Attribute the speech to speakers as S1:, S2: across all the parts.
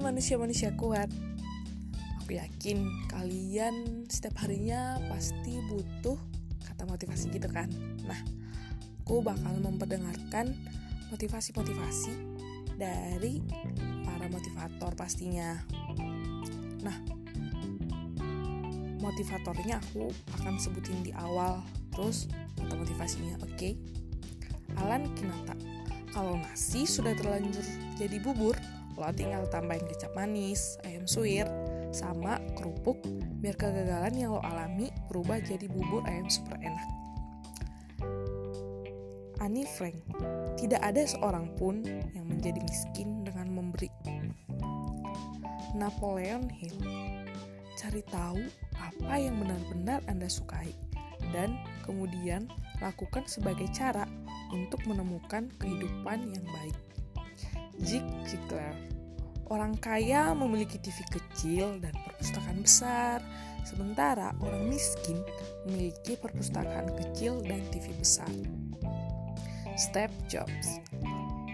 S1: manusia-manusia kuat. Aku yakin kalian setiap harinya pasti butuh kata motivasi gitu kan. Nah, aku bakal memperdengarkan motivasi-motivasi dari para motivator pastinya. Nah, motivatornya aku akan sebutin di awal, terus kata motivasinya, oke? Okay? Alan Kinata, kalau nasi sudah terlanjur jadi bubur, lo tinggal tambahin kecap manis, ayam suwir, sama kerupuk biar kegagalan yang lo alami berubah jadi bubur ayam super enak. Annie Frank, tidak ada seorang pun yang menjadi miskin dengan memberi. Napoleon Hill, cari tahu apa yang benar-benar Anda sukai dan kemudian lakukan sebagai cara untuk menemukan kehidupan yang baik. Zig Ziglar Orang kaya memiliki TV kecil dan perpustakaan besar, sementara orang miskin memiliki perpustakaan kecil dan TV besar. Step Jobs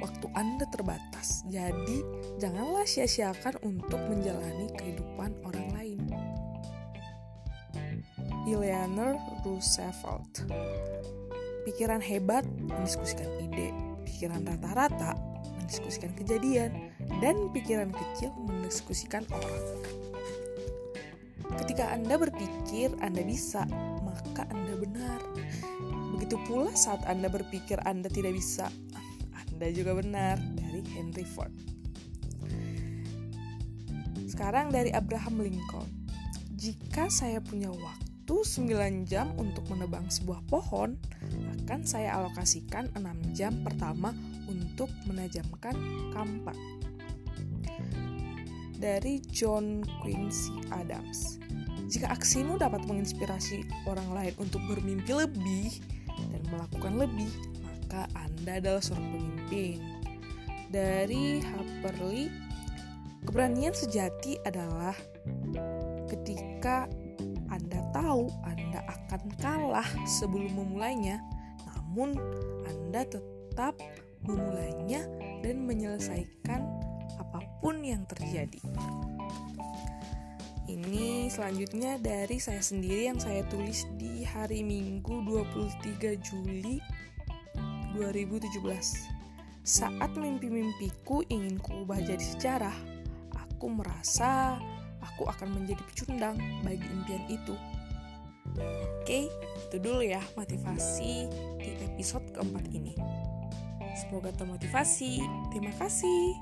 S1: Waktu Anda terbatas, jadi janganlah sia-siakan untuk menjalani kehidupan orang lain. Eleanor Roosevelt Pikiran hebat mendiskusikan ide, pikiran rata-rata mendiskusikan kejadian, dan pikiran kecil mendiskusikan orang. Ketika Anda berpikir Anda bisa, maka Anda benar. Begitu pula saat Anda berpikir Anda tidak bisa, Anda juga benar. Dari Henry Ford. Sekarang dari Abraham Lincoln. Jika saya punya waktu 9 jam untuk menebang sebuah pohon, akan saya alokasikan 6 jam pertama untuk menajamkan kampak. Dari John Quincy Adams. Jika aksimu dapat menginspirasi orang lain untuk bermimpi lebih dan melakukan lebih, maka Anda adalah seorang pemimpin. Dari Harper Lee, keberanian sejati adalah ketika Anda tahu Anda akan kalah sebelum memulainya, namun Anda tetap memulainya dan menyelesaikan apa pun yang terjadi. Ini selanjutnya dari saya sendiri yang saya tulis di hari Minggu 23 Juli 2017. Saat mimpi-mimpiku ingin kuubah jadi sejarah, aku merasa aku akan menjadi pecundang bagi impian itu. Oke, itu dulu ya motivasi di episode keempat ini. Semoga termotivasi. Terima kasih.